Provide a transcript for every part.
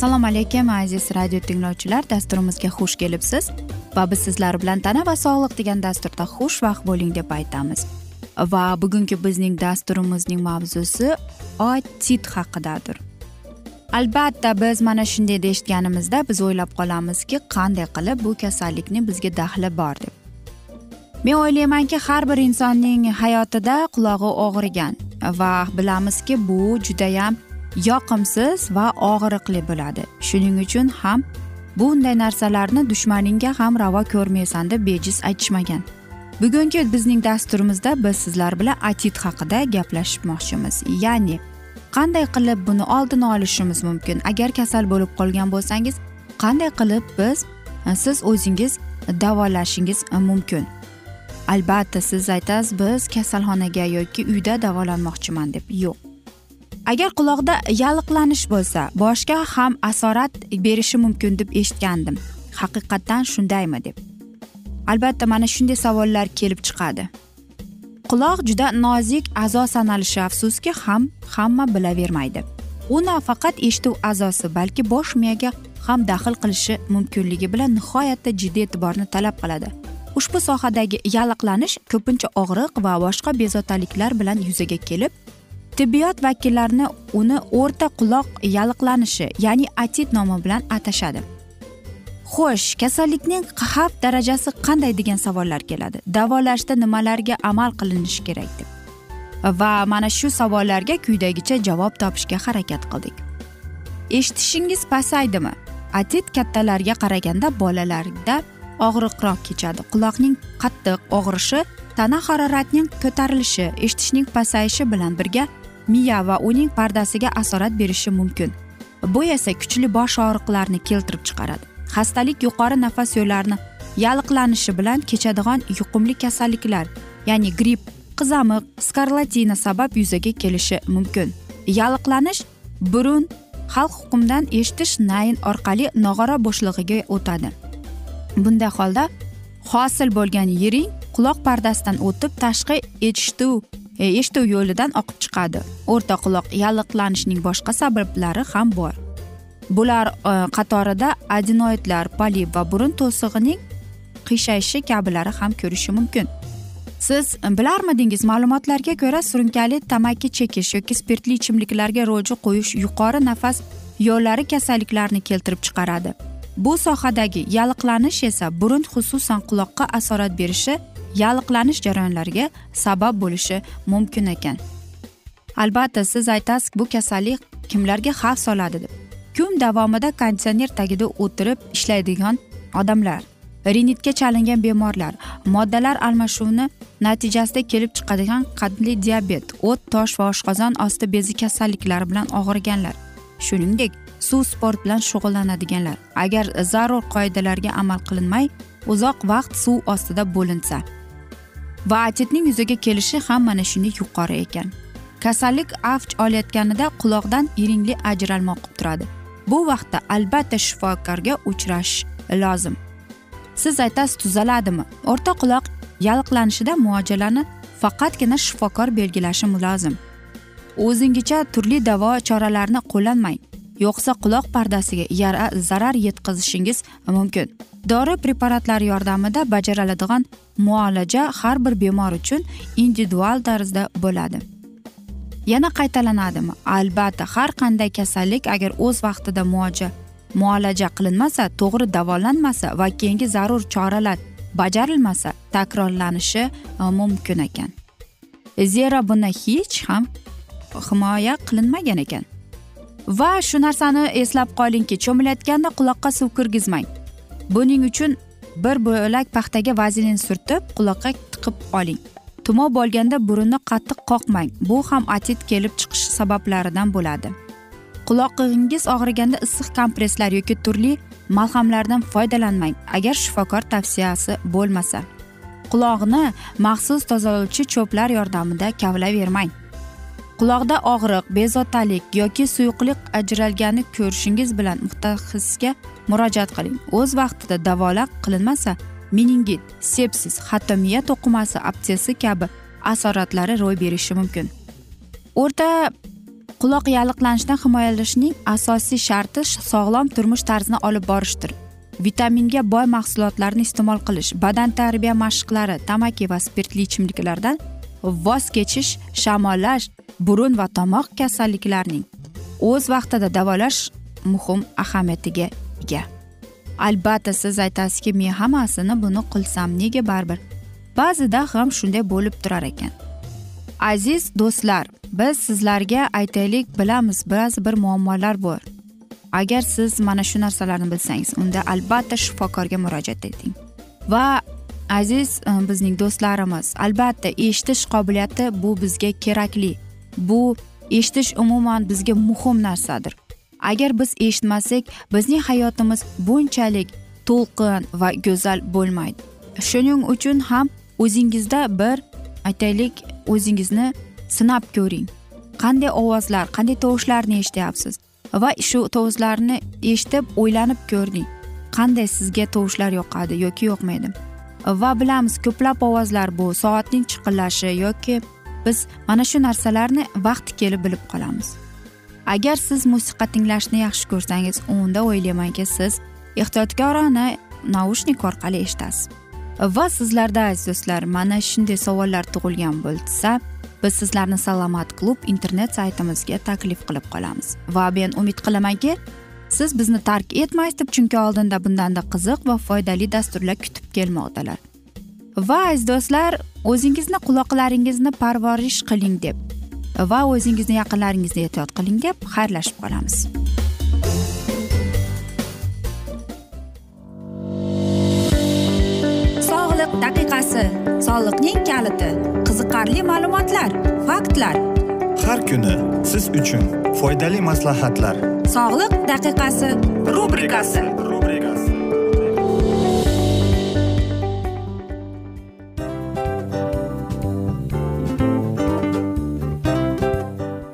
assalomu alaykum aziz radio tinglovchilar. Dasturimizga xush kelibsiz. Va biz sizlar bilan tana va sog'liq degan dasturda xushvaqt bo'ling deb aytamiz. Va bugungi bizning dasturimizning mavzusi otit haqidadir. Albatta biz mana shunday eshitganimizda biz o'ylab qolamizki qanday qilib bu kasallikni bizga daxli bor deb. Men o'ylaymanki har bir insonning hayotida qulog'i og'rigan va bilamizki bu judayam yoqimsiz va og'riqli bo'ladi. Shuning uchun ham bunday narsalarni dushmaningga ham ravo ko'rmaysan deb bejiz aytishmagan. Bugungi bizning dasturimizda biz sizlar bilan atit haqida gaplashmoqchimiz. Ya'ni qanday qilib buni oldini olishimiz mumkin? Agar kasal bo'lib qolgan bo'lsangiz qanday qilib biz e, siz o'zingiz davolashingiz e, mumkin? Albatta siz aytasiz biz kasalxonaga yoki uyda davolanmoqchiman deb. Yo'q. Agar quloqda yalliqlanish bo'lsa boshga ham asorat berishi mumkin deb eshitgandim. Haqiqatdan shundaymi deb. Albatta mana shunday savollar kelib chiqadi. Quloq juda nozik a'zo sanalishi afsuski ham hamma bilavermaydi. U nafaqat eshituv a'zosi balki bosh miyaga ham daxl qilishi mumkinligi bilan nihoyatda jiddiy e'tiborni talab qiladi. Ushbu sohadagi yalliqlanish ko'pincha og'riq va boshqa bezovtaliklar bilan yuzaga kelib tibbiyot vakillarini uni o'rta quloq yalliqlanishi ya'ni atit nomi bilan atashadi. Xo'sh kasallikning xavf darajasi qanday degan savollar keladi. Davolashda nimalarga amal qilinishi kerak deb. Va mana shu savollarga quyidagicha javob topishga harakat qildik. Eshitishingiz pasaydimi? Atit kattalarga qaraganda bolalarda og'riqroq kechadi. Quloqning qattiq og'rishi tana haroratining ko'tarilishi eshitishning pasayishi bilan birga miya va uning pardasiga asorat berishi mumkin. Bu esa kuchli bosh og'riqlarni keltirib chiqaradi. Xastalik yuqori nafas yo'llarini yalliqlanishi bilan kechadigan yuqumli kasalliklar ya'ni gripp qizamiq skarlatina sabab yuzaga kelishi mumkin. Yalliqlanish burun xalq hukmdan eshitish nayn orqali nog'ora bo'shlig'iga o'tadi. Bunday holda hosil bo'lgan yiring quloq pardasidan o'tib tashqi eshituv E, eshituv yo'lidan oqib chiqadi. O'rta quloq yalliqlanishining boshqa sabablari ham bor. Bular e, qatorida adenoidlar polip va burun to'sig'ining qiyshayishi kabilari ham ko'rishi mumkin. Siz bilarmidingiz ma'lumotlarga ko'ra surunkali tamaki chekish yoki spirtli ichimliklarga ro'ji qo'yish yuqori nafas yo'llari kasalliklarini keltirib chiqaradi. Bu sohadagi yalliqlanish esa burun xususan quloqqa asorat berishi yalliqlanish jarayonlariga sabab bo'lishi mumkin ekan. Albatta siz aytasiz bu kasallik kimlarga xavf soladi deb. Kun davomida konditsioner tagida o'tirib ishlaydigan odamlar rinitga chalingan bemorlar moddalar almashuvini natijasida kelib chiqadigan qandli diabet o't tosh va oshqozon osti bezi kasalliklari bilan og'riganlar. Shuningdek suv sport bilan shug'ullanadiganlar. Agar zarur qoidalarga amal qilinmay uzoq vaqt suv ostida bo'linsa va atitning yuzaga kelishi ham mana shunday yuqori ekan. Kasallik avj olayotganida quloqdan iringli ajralma oqib turadi. Bu vaqtda albatta shifokorga uchrash lozim. Siz aytasiz tuzaladimi? O'rta quloq yalliqlanishida muolajalarni faqatgina shifokor belgilashi lozim. O'zingizcha turli davo choralarini qo'llanmang. Yo'qsa quloq pardasiga zarar yetkazishingiz mumkin. Dori preparatlari yordamida bajariladigan muolaja har bir bemor uchun individual tarzda bo'ladi. Yana qaytalanadimi? Albatta har qanday kasallik agar o'z vaqtida muolaja muolaja qilinmasa to'g'ri davolanmasa va keyingi zarur choralar bajarilmasa takrorlanishi e, mumkin ekan. Zero buni hech ham himoya qilinmagan ekan. Va shu narsani eslab qolingki cho'milayotganda quloqqa suv kirgizmang. Buning uchun bir bo'lak paxtaga vazelin surtib quloqqa tiqib oling. Tumov bo'lganda burunni qattiq qoqmang. Bu ham otit kelib chiqish sabablaridan bo'ladi. Qulog'ingiz og'riganda issiq kompresslar yoki turli malhamlardan foydalanmang agar shifokor tavsiyasi bo'lmasa. Quloqni maxsus tozalovchi cho'plar yordamida kavlayvermang quloqda og'riq bezovtalik yoki suyuqlik ajralganini ko'rishingiz bilan mutaxassisga murojaat qiling. O'z vaqtida davolab qilinmasa meningit sepsis hatto miya to'qimasi absessi kabi asoratlari ro'y berishi mumkin. O'rta quloq yalliqlanishidan himoyalashning asosiy sharti sog'lom turmush tarzini olib borishdir. Vitaminga boy mahsulotlarni iste'mol qilish badan tarbiya mashqlari tamaki va spirtli ichimliklardan voz kechish shamollash burun va tomoq kasalliklarining o'z vaqtida davolash muhim ahamiyatiga ega. Albatta siz aytasizki men hammasini buni qilsam nega baribir? Ba'zida ham shunday bo'lib turar ekan. Aziz do'stlar biz sizlarga aytaylik bilamiz ba'zi bir muammolar bor. Agar siz mana shu narsalarni bilsangiz unda albatta shifokorga murojaat eting. Va aziz e, bizning do'stlarimiz albatta eshitish qobiliyati bu bizga kerakli. Bu eshitish umuman bizga muhim narsadir. Agar biz eshitmasak bizning hayotimiz bunchalik to'lqin va go'zal bo'lmaydi. Shuning uchun ham o'zingizda bir aytaylik o'zingizni sinab ko'ring. Qanday ovozlar qanday tovushlarni eshityapsiz va shu tovushlarni eshitib o'ylanib ko'ring qanday sizga tovushlar yoqadi yoki yoqmaydi? Va bilamiz ko'plab ovozlar bu soatning chiqillashi yoki biz mana shu narsalarni vaqti kelib bilib qolamiz. Agar siz musiqa tinglashni yaxshi ko'rsangiz unda o'ylaymanki siz ehtiyotkorona naushnik orqali eshitasiz. Va sizlarda aziz do'stlar mana shunday savollar tug'ilgan bo'lsa biz sizlarni salomat klub internet saytimizga taklif qilib qolamiz. Va men umid qilamanki siz bizni tark etmaysiz deb chunki oldinda bundanda qiziq va foydali dasturlar kutib kelmoqdalar. Va aziz do'stlar o'zingizni quloqlaringizni parvarish qiling deb. Va o'zingizni yaqinlaringizni ehtiyot qiling deb xayrlashib qolamiz. Sog'liq daqiqasi soliqning kaliti qiziqarli ma'lumotlar faktlar. Har kuni siz uchun foydali maslahatlar. Sog'liq daqiqasi rubrikasi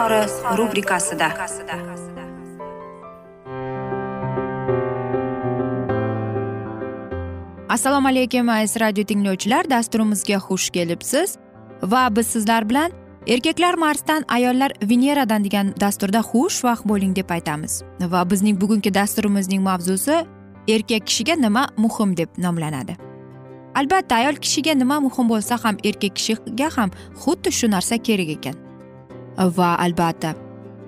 izhori rubrikasida. Assalomu alaykum aziz radio tinglovchilar. Dasturimizga xush kelibsiz. Va biz sizlar bilan erkaklar marsdan ayollar veneradan degan dasturda xushvaqt bo'ling deb aytamiz. Va bizning bugungi dasturimizning mavzusi erkak kishiga nima muhim deb nomlanadi. Albatta ayol kishiga nima muhim bo'lsa ham erkak kishiga ham xuddi shu narsa kerak ekan. Va albatta.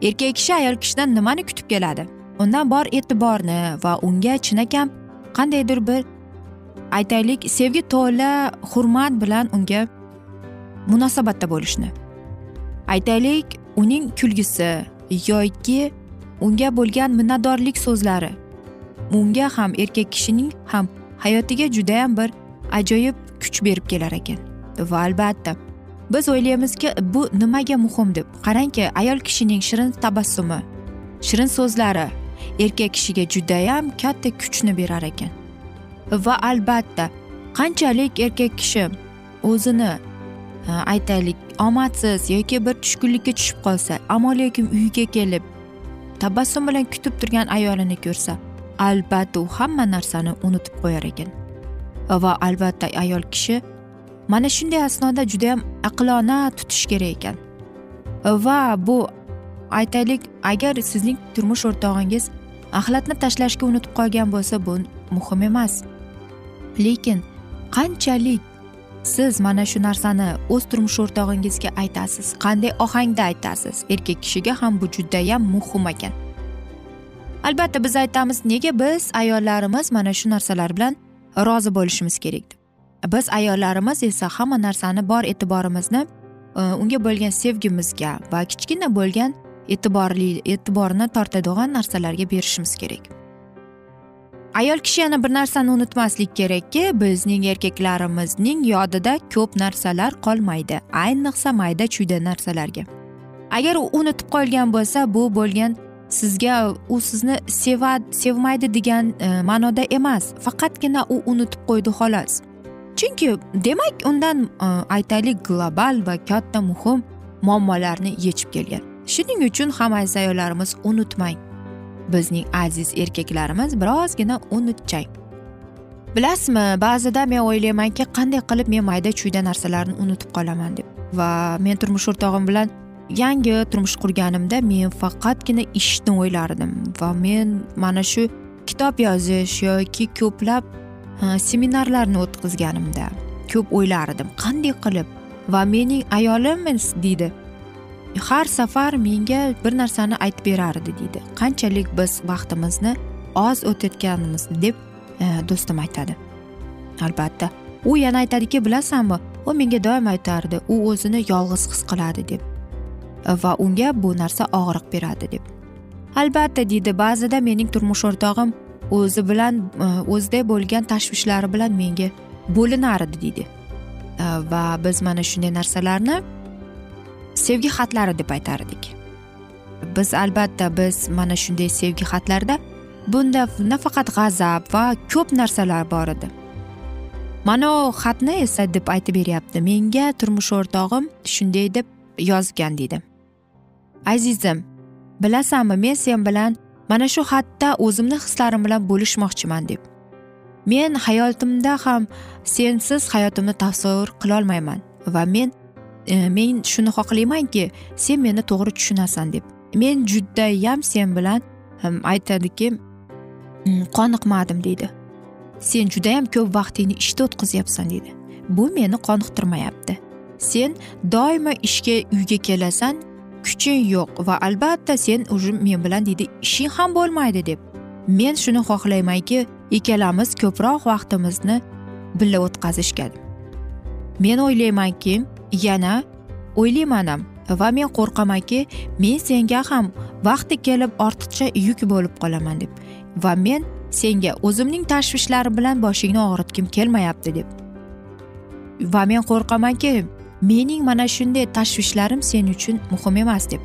Erkak kishi ayol kishidan nimani kutib keladi? Undan bor e'tiborni va unga chinakam qandaydir bir aytaylik sevgi to'la hurmat bilan unga munosabatda bo'lishni. Aytaylik uning kulgisi yoki unga bo'lgan minnatdorlik so'zlari. Unga ham erkak kishining ham hayotiga judayam bir ajoyib kuch berib kelar ekan. Va albatta biz o'ylaymizki bu nimaga muhim deb. Qarangki ayol kishining shirin tabassumi shirin so'zlari erkak kishiga judayam katta kuchni berar ekan. Va albatta qanchalik erkak kishi o'zini e, aytaylik omadsiz yoki bir tushkunlikka tushib qolsa ammo lekin uyiga kelib tabassum bilan kutib turgan ayolini ko'rsa albatta u hamma narsani unutib qo'yar ekan. Va albatta ayol kishi mana shunday asnoda judayam aqlona tutish kerak ekan. Va bu aytaylik agar sizning turmush o'rtog'ingiz axlatni tashlashga unutib qolgan bo'lsa bu muhim emas. Lekin qanchalik siz mana shu narsani o'z turmush o'rtog'ingizga aytasiz? Qanday ohangda aytasiz? Erkak kishiga ham bu judayam muhim ekan. Albatta biz aytamiz nega biz ayollarimiz mana shu narsalar bilan rozi bo'lishimiz kerak biz ayollarimiz esa hamma narsani bor e'tiborimizni e, unga bo'lgan sevgimizga va kichkina bo'lgan e'tiborli e'tiborni tortadigan narsalarga berishimiz kerak. Ayol kishi yana bir narsani unutmaslik kerakki bizning erkaklarimizning yodida ko'p narsalar qolmaydi ayniqsa mayda chuyda narsalarga. Agar u unutib qolgan bo'lsa bu bo'lgan sizga u sizni seva sevmaydi degan e, ma'noda emas faqatgina u unutib qo'ydi xolos. Chunki demak undan e, aytaylik global va katta muhim muammolarni yechib kelgan. Shuning uchun ham aziz ayollarimiz unutmang. Bizning aziz erkaklarimiz birozgina unutchang bilasizmi ba'zida men o'ylaymanki qanday qilib men mayda chuyda narsalarni unutib qolaman deb. Va men turmush o'rtog'im bilan yangi turmush qurganimda men faqatgina ishni o'ylardim. Va men mana shu kitob yozish yoki ko'plab Э, seminarlarni o'tkazganimda ko'p o'ylardim. Qanday qilib va mening ayolim deydi. Har safar menga bir narsani aytib berardi deydi. Qanchalik biz vaqtimizni oz o'tayotganimiz deb e, do'stim aytadi. Albatta u yana aytadiki bilasanmi u menga doim aytardi u o'zini yolg'iz his qiladi deb va unga bu narsa og'riq beradi deb. Albatta deydi. Ba'zida mening turmush o'rtog'im o'zi bilan e, o'zida bo'lgan tashvishlari bilan menga bo'linardi deydi. E, va biz mana shunday narsalarni sevgi xatlari deb aytardik. Biz albatta biz mana shunday sevgi xatlarda bunda nafaqat g'azab va ko'p narsalar bor edi. Mana u xatni esa deb aytib beryapti. Menga turmush o'rtog'im shunday deb yozgan deydi. Azizim bilasanmi men sen bilan mana shu xatda o'zimni hislarim bilan bo'lishmoqchiman deb. Men hayotimda ham sensiz hayotimni tasavvur qilolmayman va men E, men shuni xohlaymanki sen meni to'g'ri tushunasan deb. Men judayam sen bilan aytadiki qoniqmadim deydi. Sen judayam ko'p vaqtingni ishda o'tkazyapsan deydi. Bu meni qoniqtirmayapti. Sen doimo ishga uyga kelasan kuchi yo'q va albatta sen уже men bilan deydi ishing ham bo'lmaydi deb. Men shuni xohlaymanki ikkalamiz ko'proq vaqtimizni birga o'tkazishga men o'ylaymanki yana o'ylayman ham va men qo'rqamanki men senga ham vaqti kelib ortiqcha yuk bo'lib qolaman deb va men senga o'zimning tashvishlarim bilan boshingni og'ritgim kelmayapti deb. Va men qo'rqamanki mening mana shunday tashvishlarim sen uchun muhim emas deb.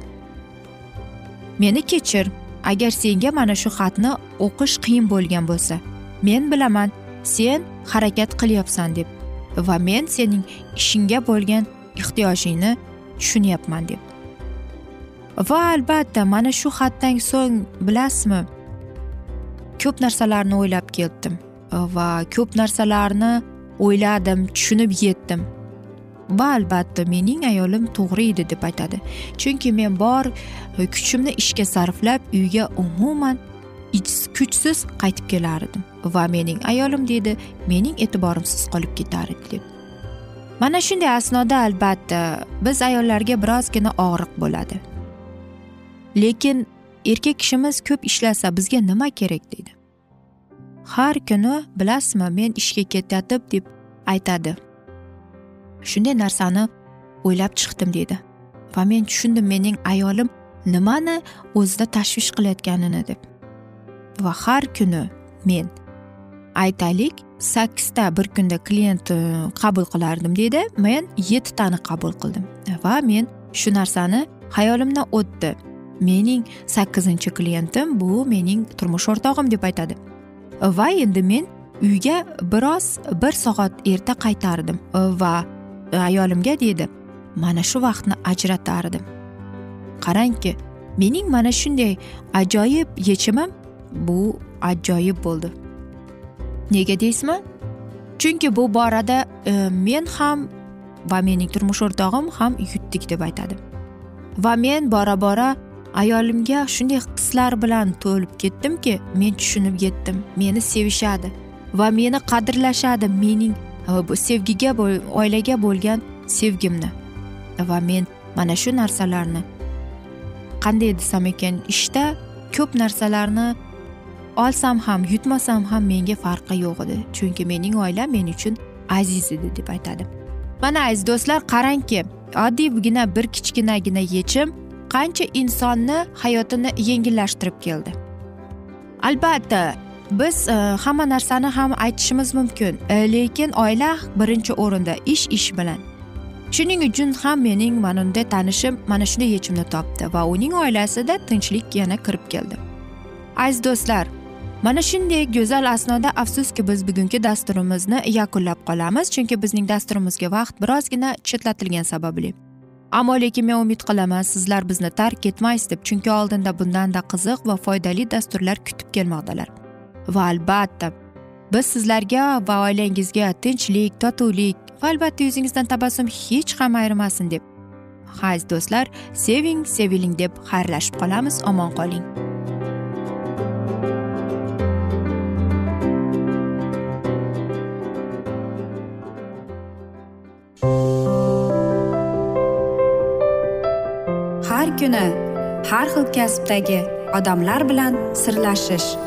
Meni kechir agar senga mana shu xatni o'qish qiyin bo'lgan bo'lsa men bilaman sen harakat qilyapsan deb va men sening ishingga bo'lgan ehtiyojingni tushunyapman deb. Va albatta mana shu xatdan so'ng bilasizmi ko'p narsalarni o'ylab keldim va ko'p narsalarni o'yladim tushunib yetdim. Va albatta mening ayolim to'g'ri edi deb aytadi. Chunki men bor e, kuchimni ishga sarflab uyga umuman kuchsiz qaytib kelardim va mening ayolim deydi mening e'tiborimsiz qolib ketar edi deb. Mana shunday asnoda albatta biz ayollarga birozgina og'riq bo'ladi. Lekin erkak kishimiz ko'p ishlasa bizga nima kerak deydi? Har kuni bilasizmi men ishga ketayotib deb aytadi. Shunday narsani o'ylab chiqdim deydi va men tushundim mening ayolim nimani o'zida tashvish qilayotganini deb. Va har kuni men aytaylik sakkizta bir kunda klient e, qabul qilardim deydi men yettitani qabul qildim. Va men shu narsani hayolimdan o'tdi. Mening sakkizinchi klientim bu mening turmush o'rtog'im deb aytadi. Va endi men uyga biroz bir soat erta qaytardim. Va ayolimga deydi mana shu vaqtni ajratardim. Qarangki mening mana shunday ajoyib yechimim bu ajoyib bo'ldi. Nega deysizmi? Chunki bu borada e, men ham va mening turmush o'rtog'im ham yutdik deb aytadi. Va men bora bora ayolimga shunday hislar bilan to'lib ketdimki men tushunib yetdim. Meni sevishadi va meni qadrlashadi mening Э, sevgiga oilaga bo'lgan sevgimni. Va men mana shu narsalarni qanday desam ekan ishda ko'p narsalarni olsam ham yutmasam ham menga farqi yo'q edi. Chunki mening oilam men uchun aziz edi deb aytadi mana aziz do'stlar qarangki oddiygina bir kichkinagina yechim qancha insonni hayotini yengillashtirib keldi. Albatta biz e, hamma narsani ham aytishimiz mumkin. E, lekin oila birinchi o'rinda ish ish bilan. Shuning uchun ham mening mana bunday tanishim mana shunday yechimni topdi va uning oilasida tinchlik yana kirib keldi. Aziz do'stlar mana shunday go'zal asnoda afsuski biz bugungi dasturimizni yakunlab qolamiz chunki bizning dasturimizga vaqt birozgina chetlatilgani sababli. Ammo lekin men umid qilaman sizlar bizni tark etmaysiz deb chunki oldinda bundanda qiziq va foydali dasturlar kutib kelmoqdalar. Va albatta. Biz sizlarga va oilangizga tinchlik totuvlik va albatta yuzingizdan tabassum hech ham ayrimasin deb. Aziz do'stlar seving seviling deb xayrlashib qolamiz. Omon qoling. Har kuni har xil kasbdagi odamlar bilan sirlashish.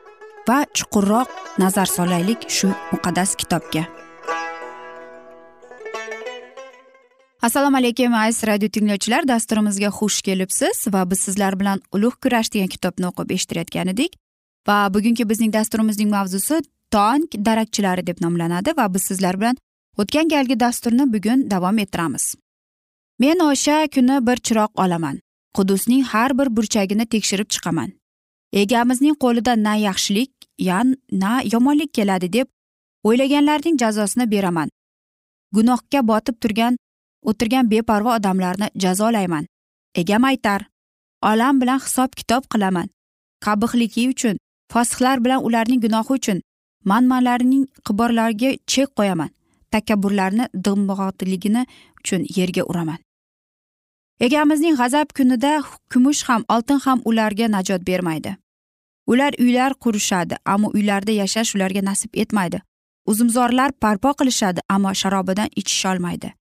va chuqurroq nazar solaylik shu muqaddas kitobga. Assalomu alaykum aziz radio tinglovchilar. Dasturimizga xush kelibsiz va biz sizlar bilan ulug' kurash degan kitobni o'qib eshittirayotgan edik. Va bugungi bizning dasturimizning mavzusi tong darakchilari deb nomlanadi va biz sizlar bilan o'tgan galgi dasturni bugun davom ettiramiz. Men o'sha kuni bir chiroq olaman. Qudusning har bir burchagini tekshirib chiqaman. Egamizning qo'lida na yaxshilik ya na yomonlik keladi deb o'ylaganlarning jazosini beraman. Gunohga botib turgan o'tirgan beparvo odamlarni jazolayman. Egam aytar olam bilan hisob kitob qilaman. Qabihligi uchun fosihlar bilan ularning gunohi uchun manmanlarning qiborlariga chek qo'yaman. Takabburlarni dig'mog'otligini uchun yerga uraman. Egamizning g'azab kunida kumush ham oltin ham ularga najot bermaydi. Ular uylar qurishadi ammo uylarda yashash ularga nasib etmaydi. Uzumzorlar parpo qilishadi ammo sharobidan ichisholmaydi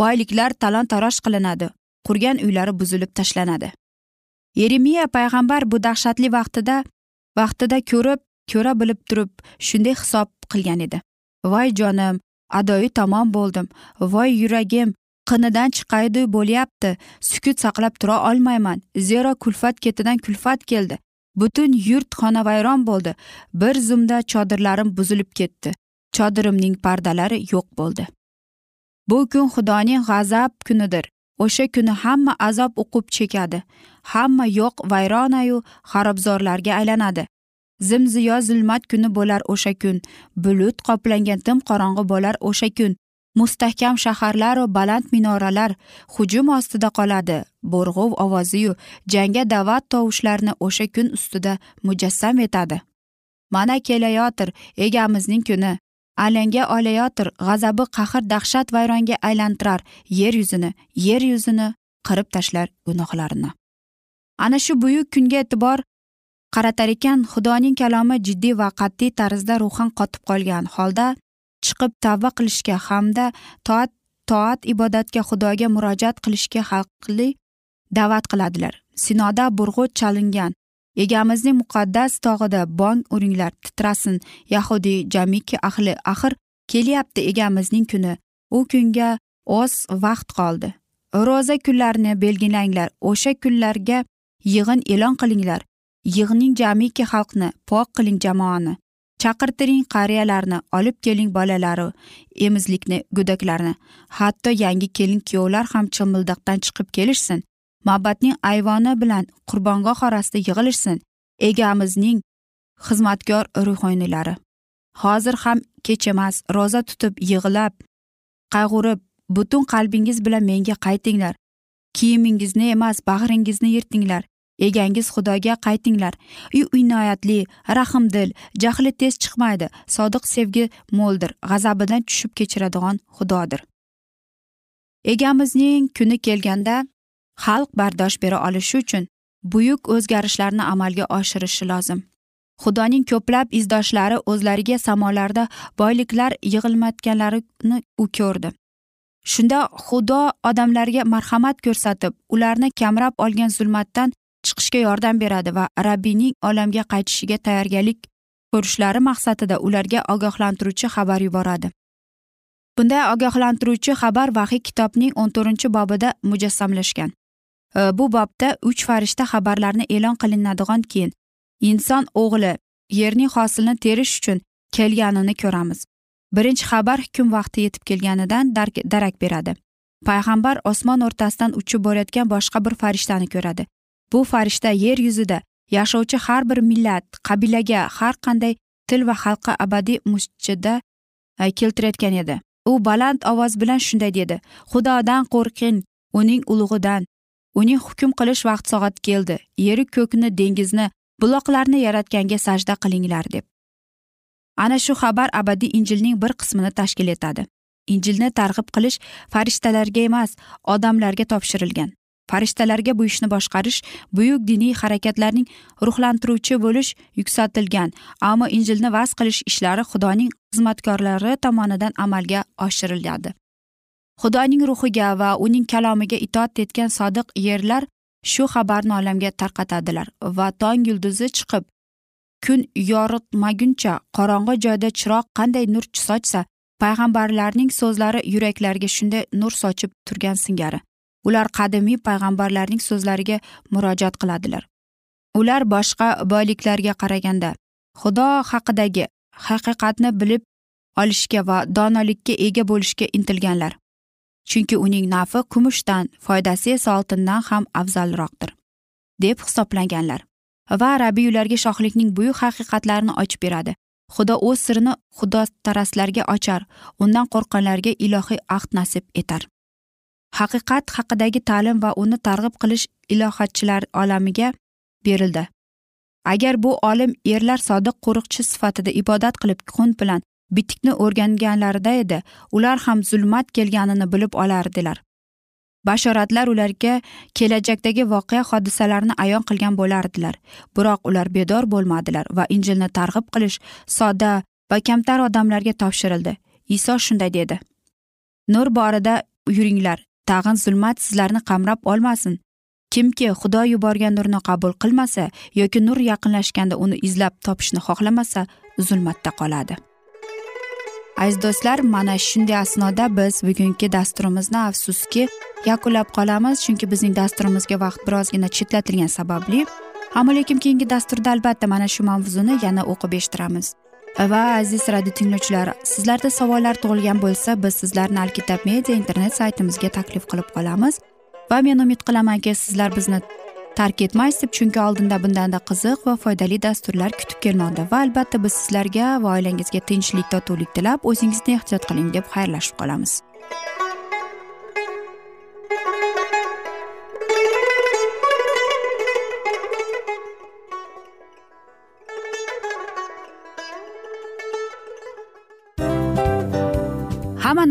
boyliklar talon taroj qilinadi qurgan uylari buzilib tashlanadi. Yeremiya payg'ambar bu dahshatli vaqtida vaqtida ko'rib ko'ra bilib turib shunday hisob qilgan edi. Voy jonim adoyi tamom bo'ldim. Voy yuragim qinidan chiqaydi bo'lyapti. Sukut saqlab tura olmayman. Zero kulfat ketidan kulfat keldi. Butun yurt xonavayron bo'ldi. Bir zumda chodirlarim buzilib ketdi. Chodirimning pardalari yo'q bo'ldi. Bu kun xudoning g'azab kunidir. O'sha kuni hamma azob uqub chekadi. Hamma yo'q vayronayu xarobzorlarga aylanadi. Zimziyo zulmat kuni bo'lar o'sha kun. Bulut qoplangan tim qorong'i bo'lar o'sha kun. Mustahkam shaharlaru baland minoralar hujum ostida qoladi. Bo'rg'ov ovoziyu jangga da'vat tovushlarini o'sha kun ustida mujassam etadi. Mana kelayotir egamizning kuni. Alanga olayotir g'azabi qahr dahshat vayronga aylantirar yer yuzini yer yuzini qirib tashlar gunohlarini. Ana shu buyuk kunga e'tibor qaratar ekan xudoning kalomi jiddiy va qat'iy tarzda ruhan qotib qolgan holda chiqib tavba qilishga hamda toat toat ibodatga xudoga murojaat qilishga haqli da'vat qiladilar. Sinoda burg'ut chalingan. Egamizning muqaddas tog'ida bong uringlar titrasin. Yahudiy jamiki ahli axir kelyapti egamizning kuni. U kunga oz vaqt qoldi. Ro'za kunlarini belgilanglar. O'sha kunlarga yig'in e'lon qilinglar. Yig'ning jamiki xalqni pok qiling jamoani. Chaqirtiring qariyalarni olib keling bolalari emizlikni go'daklarni. Hatto yangi kelin kuyovlar ham chimildiqdan chiqib kelishsin. Mabadning ayvoni bilan qurbongoh orasida yig'ilishsin. Egamizning xizmatkor ruhoniylari. Hozir ham kech emas ro'za tutib yig'lab qayg'urib butun qalbingiz bilan menga qaytinglar. Kiyimingizni emas bag'ringizni yirtinglar. Egangiz xudoga qaytinglar. U inoyatli rahmdil jahli tez chiqmaydi. Sodiq sevgi mo'ldir g'azabidan tushib kechiradigan xudodir. Egamizning kuni kelganda xalq bardosh bera olishi uchun buyuk o'zgarishlarni amalga oshirishi lozim. Xudoning ko'plab izdoshlari o'zlariga samolarda boyliklar yig'ilmayotganlarini u ko'rdi. Shunda xudo odamlarga marhamat ko'rsatib ularni kamrab olgan zulmatdan chiqishga yordam beradi va rabbiyning olamga qaytishiga tayyorgarlik ko'rishlari maqsadida ularga ogohlantiruvchi xabar yuboradi. Bunday ogohlantiruvchi xabar vahiy kitobning o'n to'rtinchi bobida mujassamlashgan. Bu bobda uch farishta xabarlarni e'lon qilinadigan keyin inson o'g'li yerning hosilini terish uchun kelganini ko'ramiz. Birinchi xabar hukm vaqti yetib kelganidan darak beradi. Payg'ambar osmon o'rtasidan uchib borayotgan boshqa bir farishtani ko'radi. Bu farishta yer yuzida yashovchi har bir millat qabilaga har qanday til va xalqqa abadiy musjida e, keltirayotgan edi. U baland ovoz bilan shunday dedi. Xudodan qo'rqing uning ulug'idan. Uning hukm qilish vaqt soat keldi. Yeru ko'kni dengizni buloqlarni yaratganga sajda qilinglar deb. Ana shu xabar abadiy injilning bir qismini tashkil etadi. Injilni targ'ib qilish farishtalarga emas odamlarga topshirilgan. Farishtalarga bu ishni boshqarish buyuk diniy harakatlarning ruhlantiruvchi bo'lish yuksaltilgan. Ammo injilni vaz qilish ishlari xudoning xizmatkorlari tomonidan amalga oshiriladi. Xudoning ruhiga va uning kalomiga itoat etgan sodiq yerlar shu xabarni olamga tarqatadilar va tong yulduzi chiqib kun yoritmaguncha qorong'i joyda chiroq qanday nur sochsa payg'ambarlarning so'zlari yuraklarga shunday nur sochib turgan singari. Ular qadimiy payg'ambarlarning so'zlariga murojaat qiladilar. Ular boshqa boyliklarga qaraganda xudo haqidagi haqiqatni bilib olishga va donolikka ega bo'lishga intilganlar. Chunki uning nafi kumushdan foydasi esa oltindan ham afzalroqdir deb hisoblaganlar. Va rabiy ularga shohlikning buyuk haqiqatlarini ochib beradi. Xudo o'z sirini xudotaraslarga ochar undan qo'rqqanlarga ilohiy ahd nasib etar. Haqiqat haqidagi ta'lim va uni targ'ib qilish ilohatchilar olamiga berildi. Agar bu olim erlar sodiq qo'riqchi sifatida ibodat qilib qunt bilan bitikni o'rganganlarida edi ular ham zulmat kelganini bilib olardilar. Bashoratlar ularga kelajakdagi voqea hodisalarni ayon qilgan bo'lardilar biroq ular bedor bo'lmadilar va injilni targ'ib qilish sodda va kamtar odamlarga topshirildi. Iso shunday dedi. Nur borida yuringlar tag'in zulmat sizlarni qamrab olmasin. Kimki xudo yuborgan nurni qabul qilmasa yoki nur yaqinlashganda uni izlab topishni xohlamasa zulmatda qoladi. Aziz do'stlar mana shunday asnoda biz bugungi dasturimizni afsuski yakunlab qolamiz chunki bizning dasturimizga vaqt birozgina chetlatilgani sababli. Ammo lekin keyingi dasturda albatta mana shu mavzuni yana o'qib eshittiramiz. Va aziz radio tinglovchilar sizlarda savollar tug'ilgan bo'lsa biz sizlarni alkitab media internet saytimizga taklif qilib qolamiz. Va men umid qilamanki sizlar bizni tark etmaysiz deb chunki oldinda bundanda qiziq va foydali dasturlar kutib kelmoqda. Va albatta biz sizlarga va oilangizga tinchlik totuvlik tilab o'zingizni ehtiyot qiling deb xayrlashib qolamiz.